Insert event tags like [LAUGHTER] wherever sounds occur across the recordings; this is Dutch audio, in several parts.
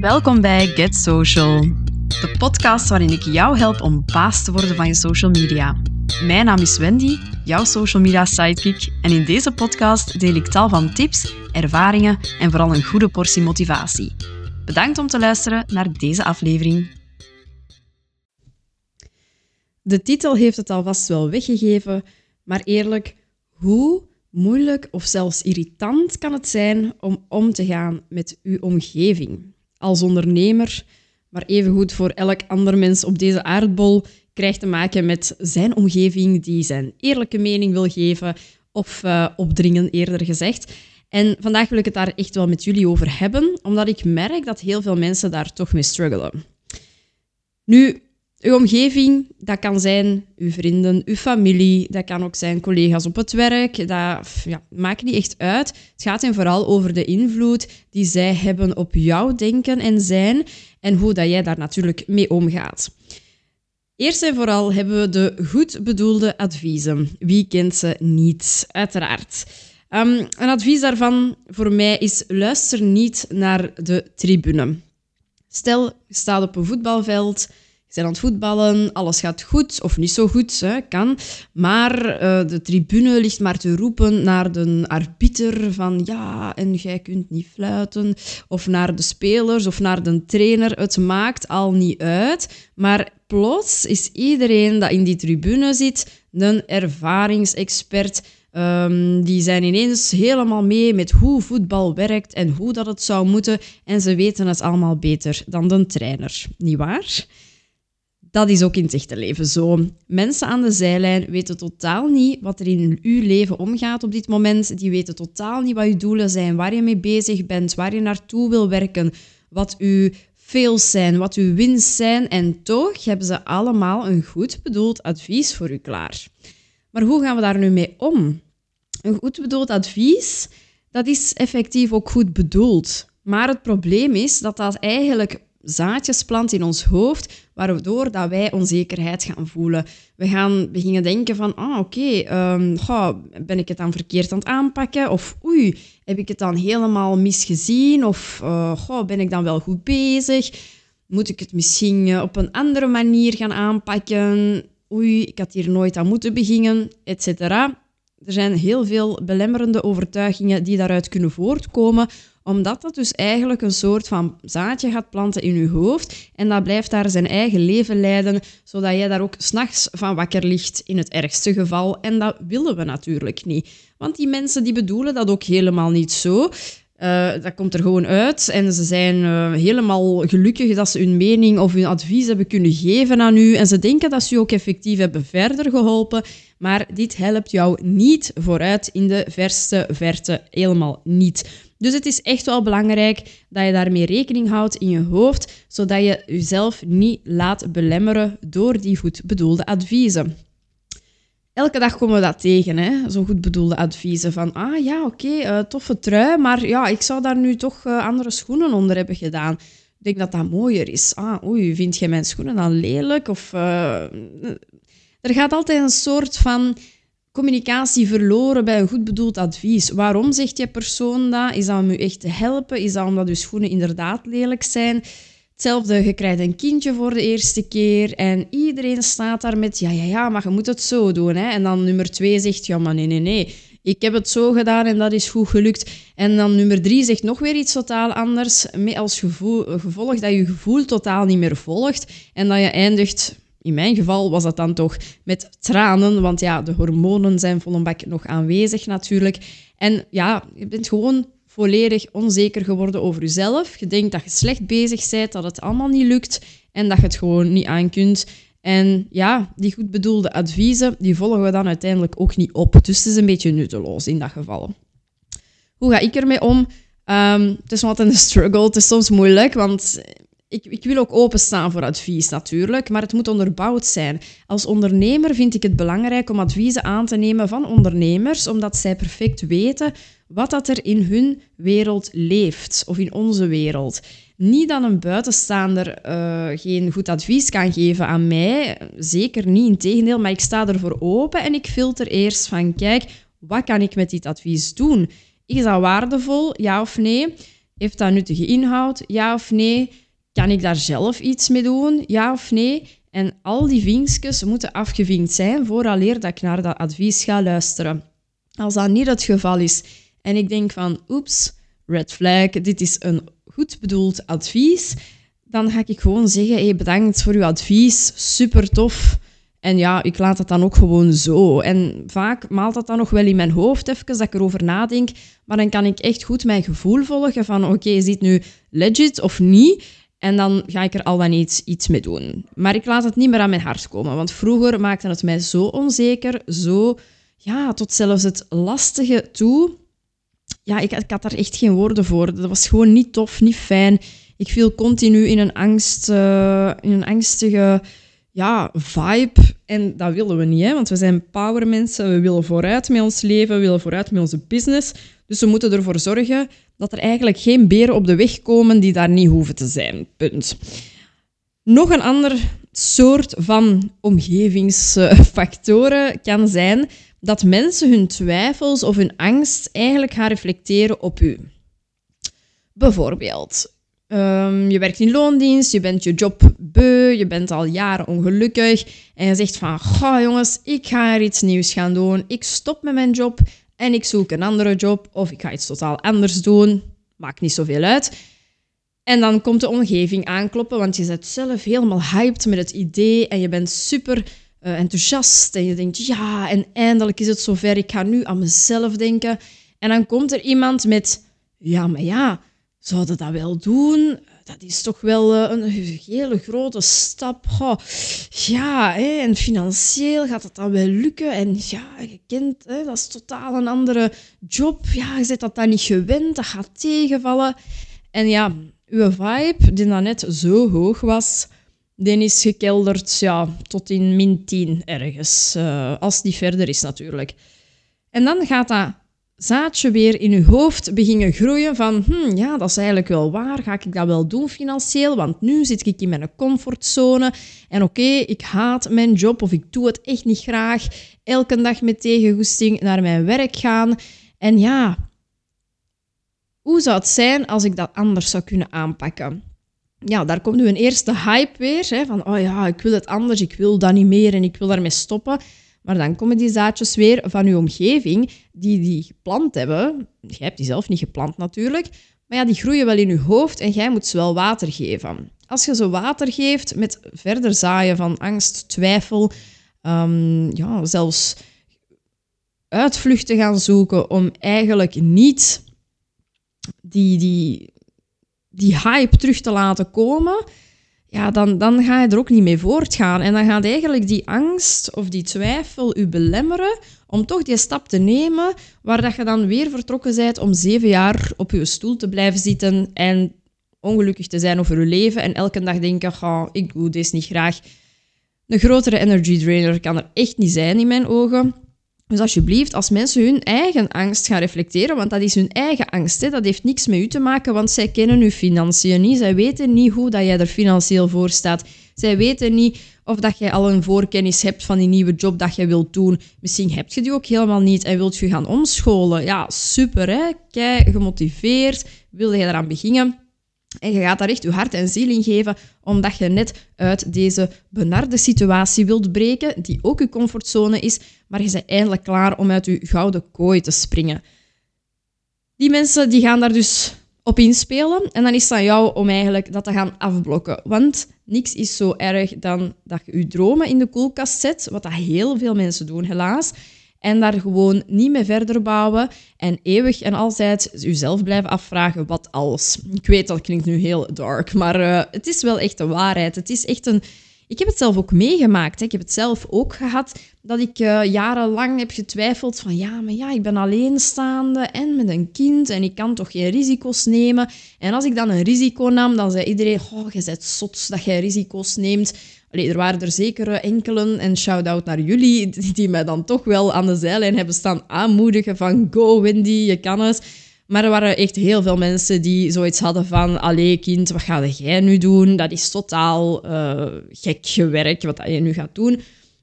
Welkom bij Get Social, de podcast waarin ik jou help om baas te worden van je social media. Mijn naam is Wendy, jouw social media sidekick, en in deze podcast deel ik tal van tips, ervaringen en vooral een goede portie motivatie. Bedankt om te luisteren naar deze aflevering. De titel heeft het alvast wel weggegeven, maar eerlijk, hoe moeilijk of zelfs irritant kan het zijn om om te gaan met uw omgeving? Als ondernemer, maar evengoed voor elk ander mens op deze aardbol, krijgt te maken met zijn omgeving die zijn eerlijke mening wil geven of uh, opdringen, eerder gezegd. En vandaag wil ik het daar echt wel met jullie over hebben, omdat ik merk dat heel veel mensen daar toch mee struggelen. Nu, uw omgeving, dat kan zijn uw vrienden, uw familie, dat kan ook zijn collega's op het werk. Dat ja, maakt niet echt uit. Het gaat hen vooral over de invloed die zij hebben op jouw denken en zijn en hoe dat jij daar natuurlijk mee omgaat. Eerst en vooral hebben we de goed bedoelde adviezen. Wie kent ze niet? Uiteraard. Um, een advies daarvan voor mij is: luister niet naar de tribune. Stel, je staat op een voetbalveld zijn aan het voetballen, alles gaat goed of niet zo goed, hè, kan. Maar uh, de tribune ligt maar te roepen naar de arbiter van ja, en jij kunt niet fluiten. Of naar de spelers of naar de trainer. Het maakt al niet uit. Maar plots is iedereen dat in die tribune zit een ervaringsexpert. Um, die zijn ineens helemaal mee met hoe voetbal werkt en hoe dat het zou moeten. En ze weten het allemaal beter dan de trainer. Niet waar? Dat is ook in het echte leven zo. Mensen aan de zijlijn weten totaal niet wat er in uw leven omgaat op dit moment. Die weten totaal niet wat uw doelen zijn, waar je mee bezig bent, waar je naartoe wil werken, wat uw fails zijn, wat uw wins zijn. En toch hebben ze allemaal een goed bedoeld advies voor u klaar. Maar hoe gaan we daar nu mee om? Een goed bedoeld advies, dat is effectief ook goed bedoeld. Maar het probleem is dat dat eigenlijk zaadjes plant in ons hoofd, waardoor dat wij onzekerheid gaan voelen. We gaan beginnen denken van, ah, oké, okay, ehm, ben ik het dan verkeerd aan het aanpakken? Of oei, heb ik het dan helemaal misgezien? Of uh, ben ik dan wel goed bezig? Moet ik het misschien eh, op een andere manier gaan aanpakken? Oei, ik had hier nooit aan moeten beginnen, etc. Er zijn heel veel belemmerende overtuigingen die daaruit kunnen voortkomen, omdat dat dus eigenlijk een soort van zaadje gaat planten in je hoofd en dat blijft daar zijn eigen leven leiden, zodat jij daar ook s'nachts van wakker ligt in het ergste geval. En dat willen we natuurlijk niet. Want die mensen die bedoelen dat ook helemaal niet zo. Uh, dat komt er gewoon uit en ze zijn uh, helemaal gelukkig dat ze hun mening of hun advies hebben kunnen geven aan u. En ze denken dat ze u ook effectief hebben verder geholpen. Maar dit helpt jou niet vooruit in de verste verte. Helemaal niet. Dus het is echt wel belangrijk dat je daarmee rekening houdt in je hoofd, zodat je jezelf niet laat belemmeren door die goed bedoelde adviezen. Elke dag komen we dat tegen, hè? zo goed bedoelde adviezen van, ah ja, oké, uh, toffe trui, maar ja, ik zou daar nu toch uh, andere schoenen onder hebben gedaan. Ik denk dat dat mooier is. Ah, oei, vind jij mijn schoenen dan lelijk? Of, uh, er gaat altijd een soort van communicatie verloren bij een goed bedoeld advies. Waarom zegt je persoon dat? Is dat om u echt te helpen? Is dat omdat uw schoenen inderdaad lelijk zijn? Hetzelfde, je krijgt een kindje voor de eerste keer en iedereen staat daar met ja, ja, ja, maar je moet het zo doen. Hè? En dan nummer twee zegt, ja, maar nee, nee, nee. Ik heb het zo gedaan en dat is goed gelukt. En dan nummer drie zegt nog weer iets totaal anders, met als gevoel, gevolg dat je gevoel totaal niet meer volgt en dat je eindigt in mijn geval was dat dan toch met tranen, want ja, de hormonen zijn vol een bak nog aanwezig natuurlijk. En ja, je bent gewoon volledig onzeker geworden over jezelf. Je denkt dat je slecht bezig bent, dat het allemaal niet lukt en dat je het gewoon niet aan kunt. En ja, die goed bedoelde adviezen, die volgen we dan uiteindelijk ook niet op. Dus het is een beetje nutteloos in dat geval. Hoe ga ik ermee om? Um, het is wat een [LAUGHS] struggle. Het is soms moeilijk, want ik, ik, wil ook openstaan voor advies natuurlijk, maar het moet onderbouwd zijn. Als ondernemer vind ik het belangrijk om adviezen aan te nemen van ondernemers, omdat zij perfect weten wat dat er in hun wereld leeft, of in onze wereld. Niet dat een buitenstaander uh, geen goed advies kan geven aan mij, zeker niet, in tegendeel, maar ik sta ervoor open en ik filter eerst van, kijk, wat kan ik met dit advies doen? Is dat waardevol? Ja of nee? Heeft dat nuttige inhoud? Ja of nee? Kan ik daar zelf iets mee doen? Ja of nee? En al die vinkjes moeten afgevinkt zijn vooraleer dat ik naar dat advies ga luisteren. Als dat niet het geval is en ik denk van, oeps, red flag, dit is een goed bedoeld advies, dan ga ik gewoon zeggen, hey, bedankt voor uw advies, super tof. En ja, ik laat het dan ook gewoon zo. En vaak maalt dat dan nog wel in mijn hoofd even, dat ik erover nadenk. Maar dan kan ik echt goed mijn gevoel volgen van, oké, is dit nu legit of niet? En dan ga ik er al dan niet iets mee doen. Maar ik laat het niet meer aan mijn hart komen. Want vroeger maakte het mij zo onzeker, zo, ja, tot zelfs het lastige toe. Ja, ik, ik had daar echt geen woorden voor. Dat was gewoon niet tof, niet fijn. Ik viel continu in een, angst, uh, in een angstige ja, vibe. En dat willen we niet, hè? want we zijn powermensen. We willen vooruit met ons leven, we willen vooruit met onze business. Dus we moeten ervoor zorgen dat er eigenlijk geen beren op de weg komen die daar niet hoeven te zijn. Punt. Nog een ander soort van omgevingsfactoren kan zijn dat mensen hun twijfels of hun angst eigenlijk gaan reflecteren op u. Bijvoorbeeld, um, je werkt in loondienst, je bent je job beu, je bent al jaren ongelukkig en je zegt van, goh jongens, ik ga er iets nieuws gaan doen, ik stop met mijn job en ik zoek een andere job of ik ga iets totaal anders doen. Maakt niet zoveel uit. En dan komt de omgeving aankloppen, want je zit zelf helemaal hyped met het idee en je bent super uh, enthousiast en je denkt, ja, en eindelijk is het zover, ik ga nu aan mezelf denken. En dan komt er iemand met, ja, maar ja, zouden dat wel doen? Dat is toch wel eh, een hele grote stap. ja, hè, en financieel gaat dat dan wel lukken. En ja, je kent, hè, dat is totaal een andere job. Ja, je zit dat dan niet gewend, dat gaat tegenvallen. En ja, uw vibe, die dan net zo hoog was, die is gekelderd ja, tot in min 10 ergens. Uh, als die verder is natuurlijk. En dan gaat dat zaadje weer in je hoofd beginnen groeien van, hm, ja, dat is eigenlijk wel waar, ga ik dat wel doen financieel? Want nu zit ik in mijn comfortzone en oké, ik haat mijn job of ik doe het echt niet graag. Elke dag met tegengoesting naar mijn werk gaan. En ja, hoe zou het zijn als ik dat anders zou kunnen aanpakken? Ja, daar komt nu een eerste hype weer, hè, van oh ja, ik wil het anders, ik wil dat niet meer en ik wil daarmee stoppen. Maar dan komen die zaadjes weer van je omgeving die die geplant hebben. Jij hebt die zelf niet geplant natuurlijk. Maar ja, die groeien wel in je hoofd en jij moet ze wel water geven. Als je ze water geeft met verder zaaien van angst, twijfel, um, ja, zelfs uitvluchten gaan zoeken om eigenlijk niet die, die, die hype terug te laten komen, ja, dan, dan ga je er ook niet mee voortgaan. En dan gaat eigenlijk die angst of die twijfel u belemmeren om toch die stap te nemen, waar dat je dan weer vertrokken bent om zeven jaar op je stoel te blijven zitten en ongelukkig te zijn over je leven en elke dag denken, oh, ik doe dit niet graag. Een grotere energy drainer kan er echt niet zijn in mijn ogen. Dus alsjeblieft, als mensen hun eigen angst gaan reflecteren, want dat is hun eigen angst, hè, dat heeft niks met u te maken, want zij kennen uw financiën niet. Zij weten niet hoe dat jij er financieel voor staat. Zij weten niet of dat jij al een voorkennis hebt van die nieuwe job dat je wilt doen. Misschien heb je die ook helemaal niet en wilt je gaan omscholen. Ja, super hè. Kei gemotiveerd, wil je eraan beginnen. En je gaat daar echt je hart en ziel in geven, omdat je net uit deze benarde situatie wilt breken, die ook je comfortzone is, maar je bent eindelijk klaar om uit je gouden kooi te springen. Die mensen die gaan daar dus op inspelen en dan is het aan jou om eigenlijk dat te gaan afblokken. Want niks is zo erg dan dat je je dromen in de koelkast zet, wat dat heel veel mensen doen helaas, en daar gewoon niet mee verder bouwen en eeuwig en altijd jezelf blijven afvragen wat als. Ik weet dat klinkt nu heel dark, maar uh, het is wel echt de waarheid. Het is echt een ik heb het zelf ook meegemaakt. Ik heb het zelf ook gehad dat ik uh, jarenlang heb getwijfeld van ja, maar ja, ik ben alleenstaande en met een kind en ik kan toch geen risico's nemen. En als ik dan een risico nam, dan zei iedereen, oh, je bent zot dat jij risico's neemt. Er waren er zeker enkelen, en shout-out naar jullie, die, mij dan toch wel aan de zijlijn hebben staan aanmoedigen van go Wendy, je kan het. Maar er waren echt heel veel mensen die zoiets hadden van... Allee, kind, wat ga jij nu doen? Dat is totaal uh, gek gewerkt wat je nu gaat doen.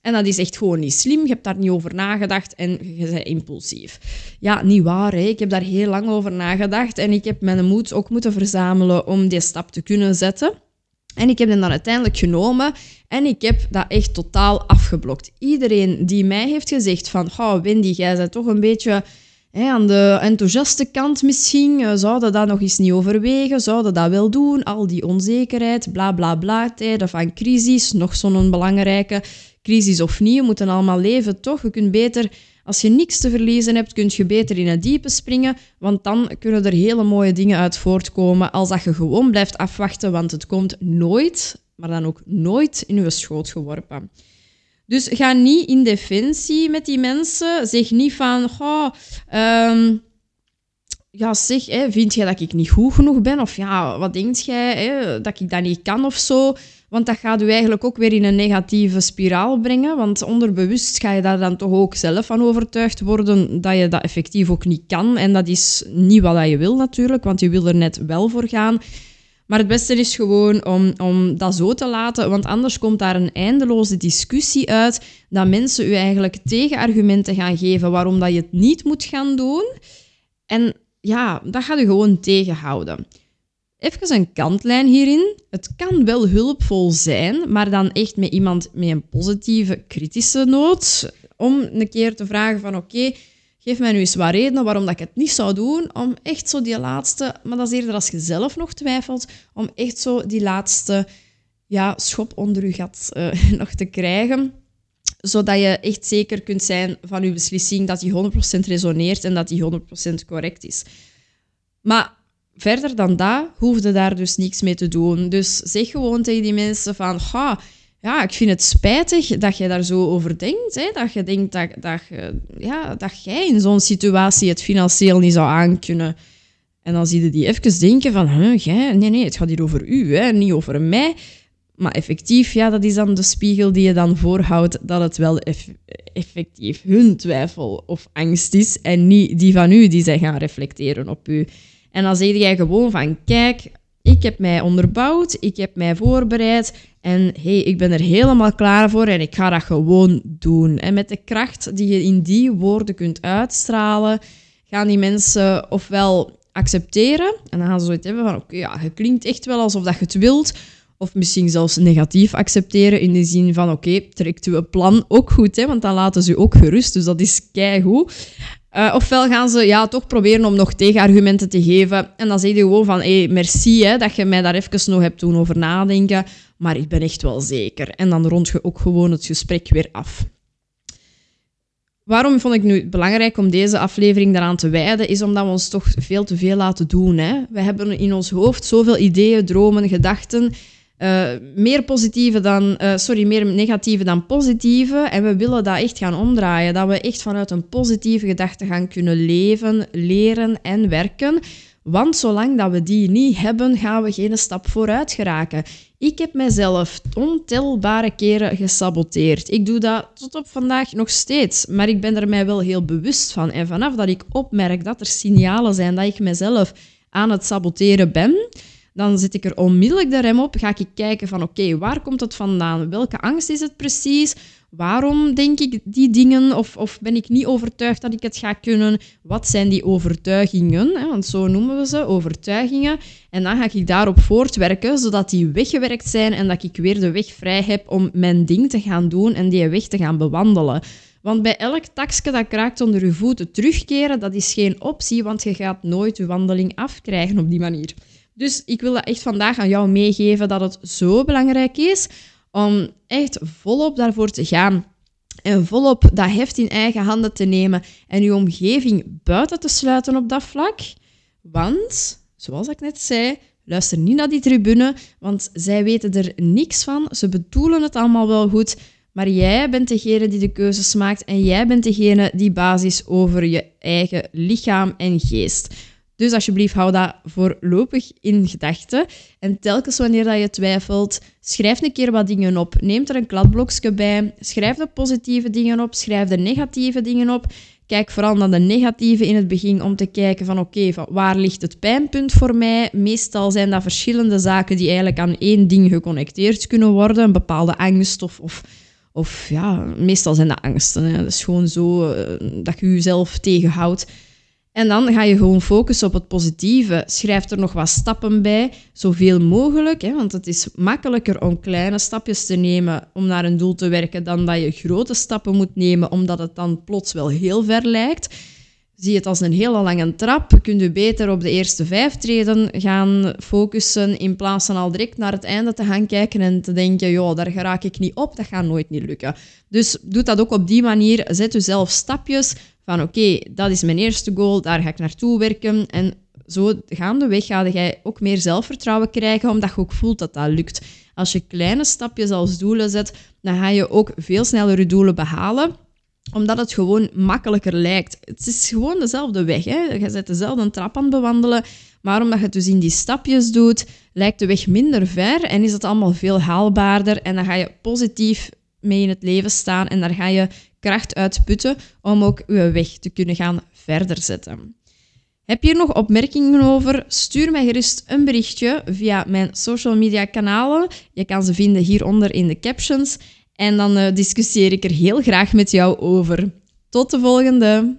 En dat is echt gewoon niet slim. Je hebt daar niet over nagedacht en je bent impulsief. Ja, niet waar. Hè? Ik heb daar heel lang over nagedacht en ik heb mijn moed ook moeten verzamelen om die stap te kunnen zetten. En ik heb hem dan uiteindelijk genomen en ik heb dat echt totaal afgeblokt. Iedereen die mij heeft gezegd van, oh Wendy, jij bent toch een beetje hè, aan de enthousiaste kant misschien, eh, zouden dat nog eens niet overwegen, zouden dat wel doen, al die onzekerheid, bla bla bla, tijden van crisis, nog zo'n belangrijke crisis of niet, we moeten allemaal leven, toch? Je kunt beter als je niks te verliezen hebt, kun je beter in het diepe springen, want dan kunnen er hele mooie dingen uit voortkomen als dat je gewoon blijft afwachten, want het komt nooit, maar dan ook nooit in je schoot geworpen. Dus ga niet in defensie met die mensen. Zeg niet van, um, ja, zeg, hè, vind jij dat ik niet goed genoeg ben? Of ja, wat denkt jij hè, dat ik dat niet kan of zo? Want dat gaat u eigenlijk ook weer in een negatieve spiraal brengen. Want onderbewust ga je daar dan toch ook zelf van overtuigd worden dat je dat effectief ook niet kan. En dat is niet wat je wil natuurlijk, want je wil er net wel voor gaan. Maar het beste is gewoon om, om dat zo te laten, want anders komt daar een eindeloze discussie uit dat mensen u eigenlijk tegenargumenten gaan geven waarom dat je het niet moet gaan doen. En ja, dat gaat u gewoon tegenhouden. Even een kantlijn hierin. Het kan wel hulpvol zijn, maar dan echt met iemand met een positieve, kritische noot. Om een keer te vragen van oké, geef mij nu eens wat redenen waarom dat ik het niet zou doen. Om echt zo die laatste, maar dat is eerder als je zelf nog twijfelt, om echt zo die laatste ja, schop onder je gat uh, [LAUGHS] nog te krijgen. Zodat je echt zeker kunt zijn van je beslissing dat die 100% resoneert en dat die 100% correct is. Maar verder dan dat hoefde daar dus niks mee te doen. Dus zeg gewoon tegen die mensen van... ja, ik vind het spijtig dat je daar zo over denkt. Hè? Dat je denkt dat, dat, ja, dat jij in zo'n situatie het financieel niet zou aankunnen. En dan zie je die even denken van... Nee, nee, het gaat hier over u, hè? niet over mij. Maar effectief, ja, dat is dan de spiegel die je dan voorhoudt dat het wel effectief hun twijfel of angst is en niet die van u die zij gaan reflecteren op u. En dan zeg jij gewoon van, kijk, ik heb mij onderbouwd, ik heb mij voorbereid en hey, ik ben er helemaal klaar voor en ik ga dat gewoon doen. En met de kracht die je in die woorden kunt uitstralen, gaan die mensen ofwel accepteren en dan gaan ze zoiets hebben van, oké, ja, het klinkt echt wel alsof dat je het wilt, of misschien zelfs negatief accepteren in de zin van, oké, trekt uw plan ook goed, hè, want dan laten ze u ook gerust, dus dat is keigoed. Uh, ofwel gaan ze ja, toch proberen om nog tegenargumenten te geven. En dan zeg je gewoon van, hey, merci hè, dat je mij daar even nog hebt doen over nadenken. Maar ik ben echt wel zeker. En dan rond je ook gewoon het gesprek weer af. Waarom vond ik nu belangrijk om deze aflevering daaraan te wijden, is omdat we ons toch veel te veel laten doen. Hè? We hebben in ons hoofd zoveel ideeën, dromen, gedachten uh, meer positieve dan, uh, sorry, meer negatieve dan positieve. En we willen dat echt gaan omdraaien. Dat we echt vanuit een positieve gedachte gaan kunnen leven, leren en werken. Want zolang dat we die niet hebben, gaan we geen stap vooruit geraken. Ik heb mezelf ontelbare keren gesaboteerd. Ik doe dat tot op vandaag nog steeds, maar ik ben er mij wel heel bewust van. En vanaf dat ik opmerk dat er signalen zijn dat ik mezelf aan het saboteren ben, dan zet ik er onmiddellijk de rem op. Ga ik kijken van oké, waar komt het vandaan? Welke angst is het precies? Waarom denk ik die dingen? Of, of ben ik niet overtuigd dat ik het ga kunnen? Wat zijn die overtuigingen? Want zo noemen we ze, overtuigingen. En dan ga ik daarop voortwerken, zodat die weggewerkt zijn en dat ik weer de weg vrij heb om mijn ding te gaan doen en die weg te gaan bewandelen. Want bij elk takje dat kraakt onder je voeten terugkeren, dat is geen optie, want je gaat nooit je wandeling afkrijgen op die manier. Dus ik wil dat echt vandaag aan jou meegeven dat het zo belangrijk is om echt volop daarvoor te gaan. En volop dat heft in eigen handen te nemen en je omgeving buiten te sluiten op dat vlak. Want, zoals ik net zei, luister niet naar die tribune, want zij weten er niks van. Ze bedoelen het allemaal wel goed, maar jij bent degene die de keuzes maakt en jij bent degene die basis over je eigen lichaam en geest. Dus alsjeblieft, hou dat voorlopig in gedachten. En telkens wanneer dat je twijfelt, schrijf een keer wat dingen op. Neem er een kladblokje bij. Schrijf de positieve dingen op. Schrijf de negatieve dingen op. Kijk vooral naar de negatieve in het begin om te kijken van oké, waar ligt het pijnpunt voor mij? Meestal zijn dat verschillende zaken die eigenlijk aan één ding geconnecteerd kunnen worden. Een bepaalde angst of, of Of ja, meestal zijn dat angsten. Hè. Dat is gewoon zo eh, dat je jezelf tegenhoudt. En dan ga je gewoon focussen op het positieve. Schrijf er nog wat stappen bij, zoveel mogelijk. Hè, want het is makkelijker om kleine stapjes te nemen om naar een doel te werken dan dat je grote stappen moet nemen, omdat het dan plots wel heel ver lijkt. Zie het als een hele lange trap. Kun je beter op de eerste vijf treden gaan focussen in plaats van al direct naar het einde te gaan kijken en te denken, ja, daar raak ik niet op, dat gaat nooit niet lukken. Dus doe dat ook op die manier. Zet jezelf stapjes van oké, dat is mijn eerste goal, daar ga ik naartoe werken. En zo gaandeweg ga jij ook meer zelfvertrouwen krijgen, omdat je ook voelt dat dat lukt. Als je kleine stapjes als doelen zet, dan ga je ook veel sneller je doelen behalen omdat het gewoon makkelijker lijkt. Het is gewoon dezelfde weg. Hè? Je zet dezelfde trap aan bewandelen. Maar omdat je het dus in die stapjes doet, lijkt de weg minder ver en is het allemaal veel haalbaarder. En dan ga je positief mee in het leven staan en daar ga je kracht uitputten om ook je weg te kunnen gaan verder zetten. Heb je hier nog opmerkingen over? Stuur mij gerust een berichtje via mijn social media kanalen. Je kan ze vinden hieronder in de captions. En dan uh, discussieer ik er heel graag met jou over. Tot de volgende!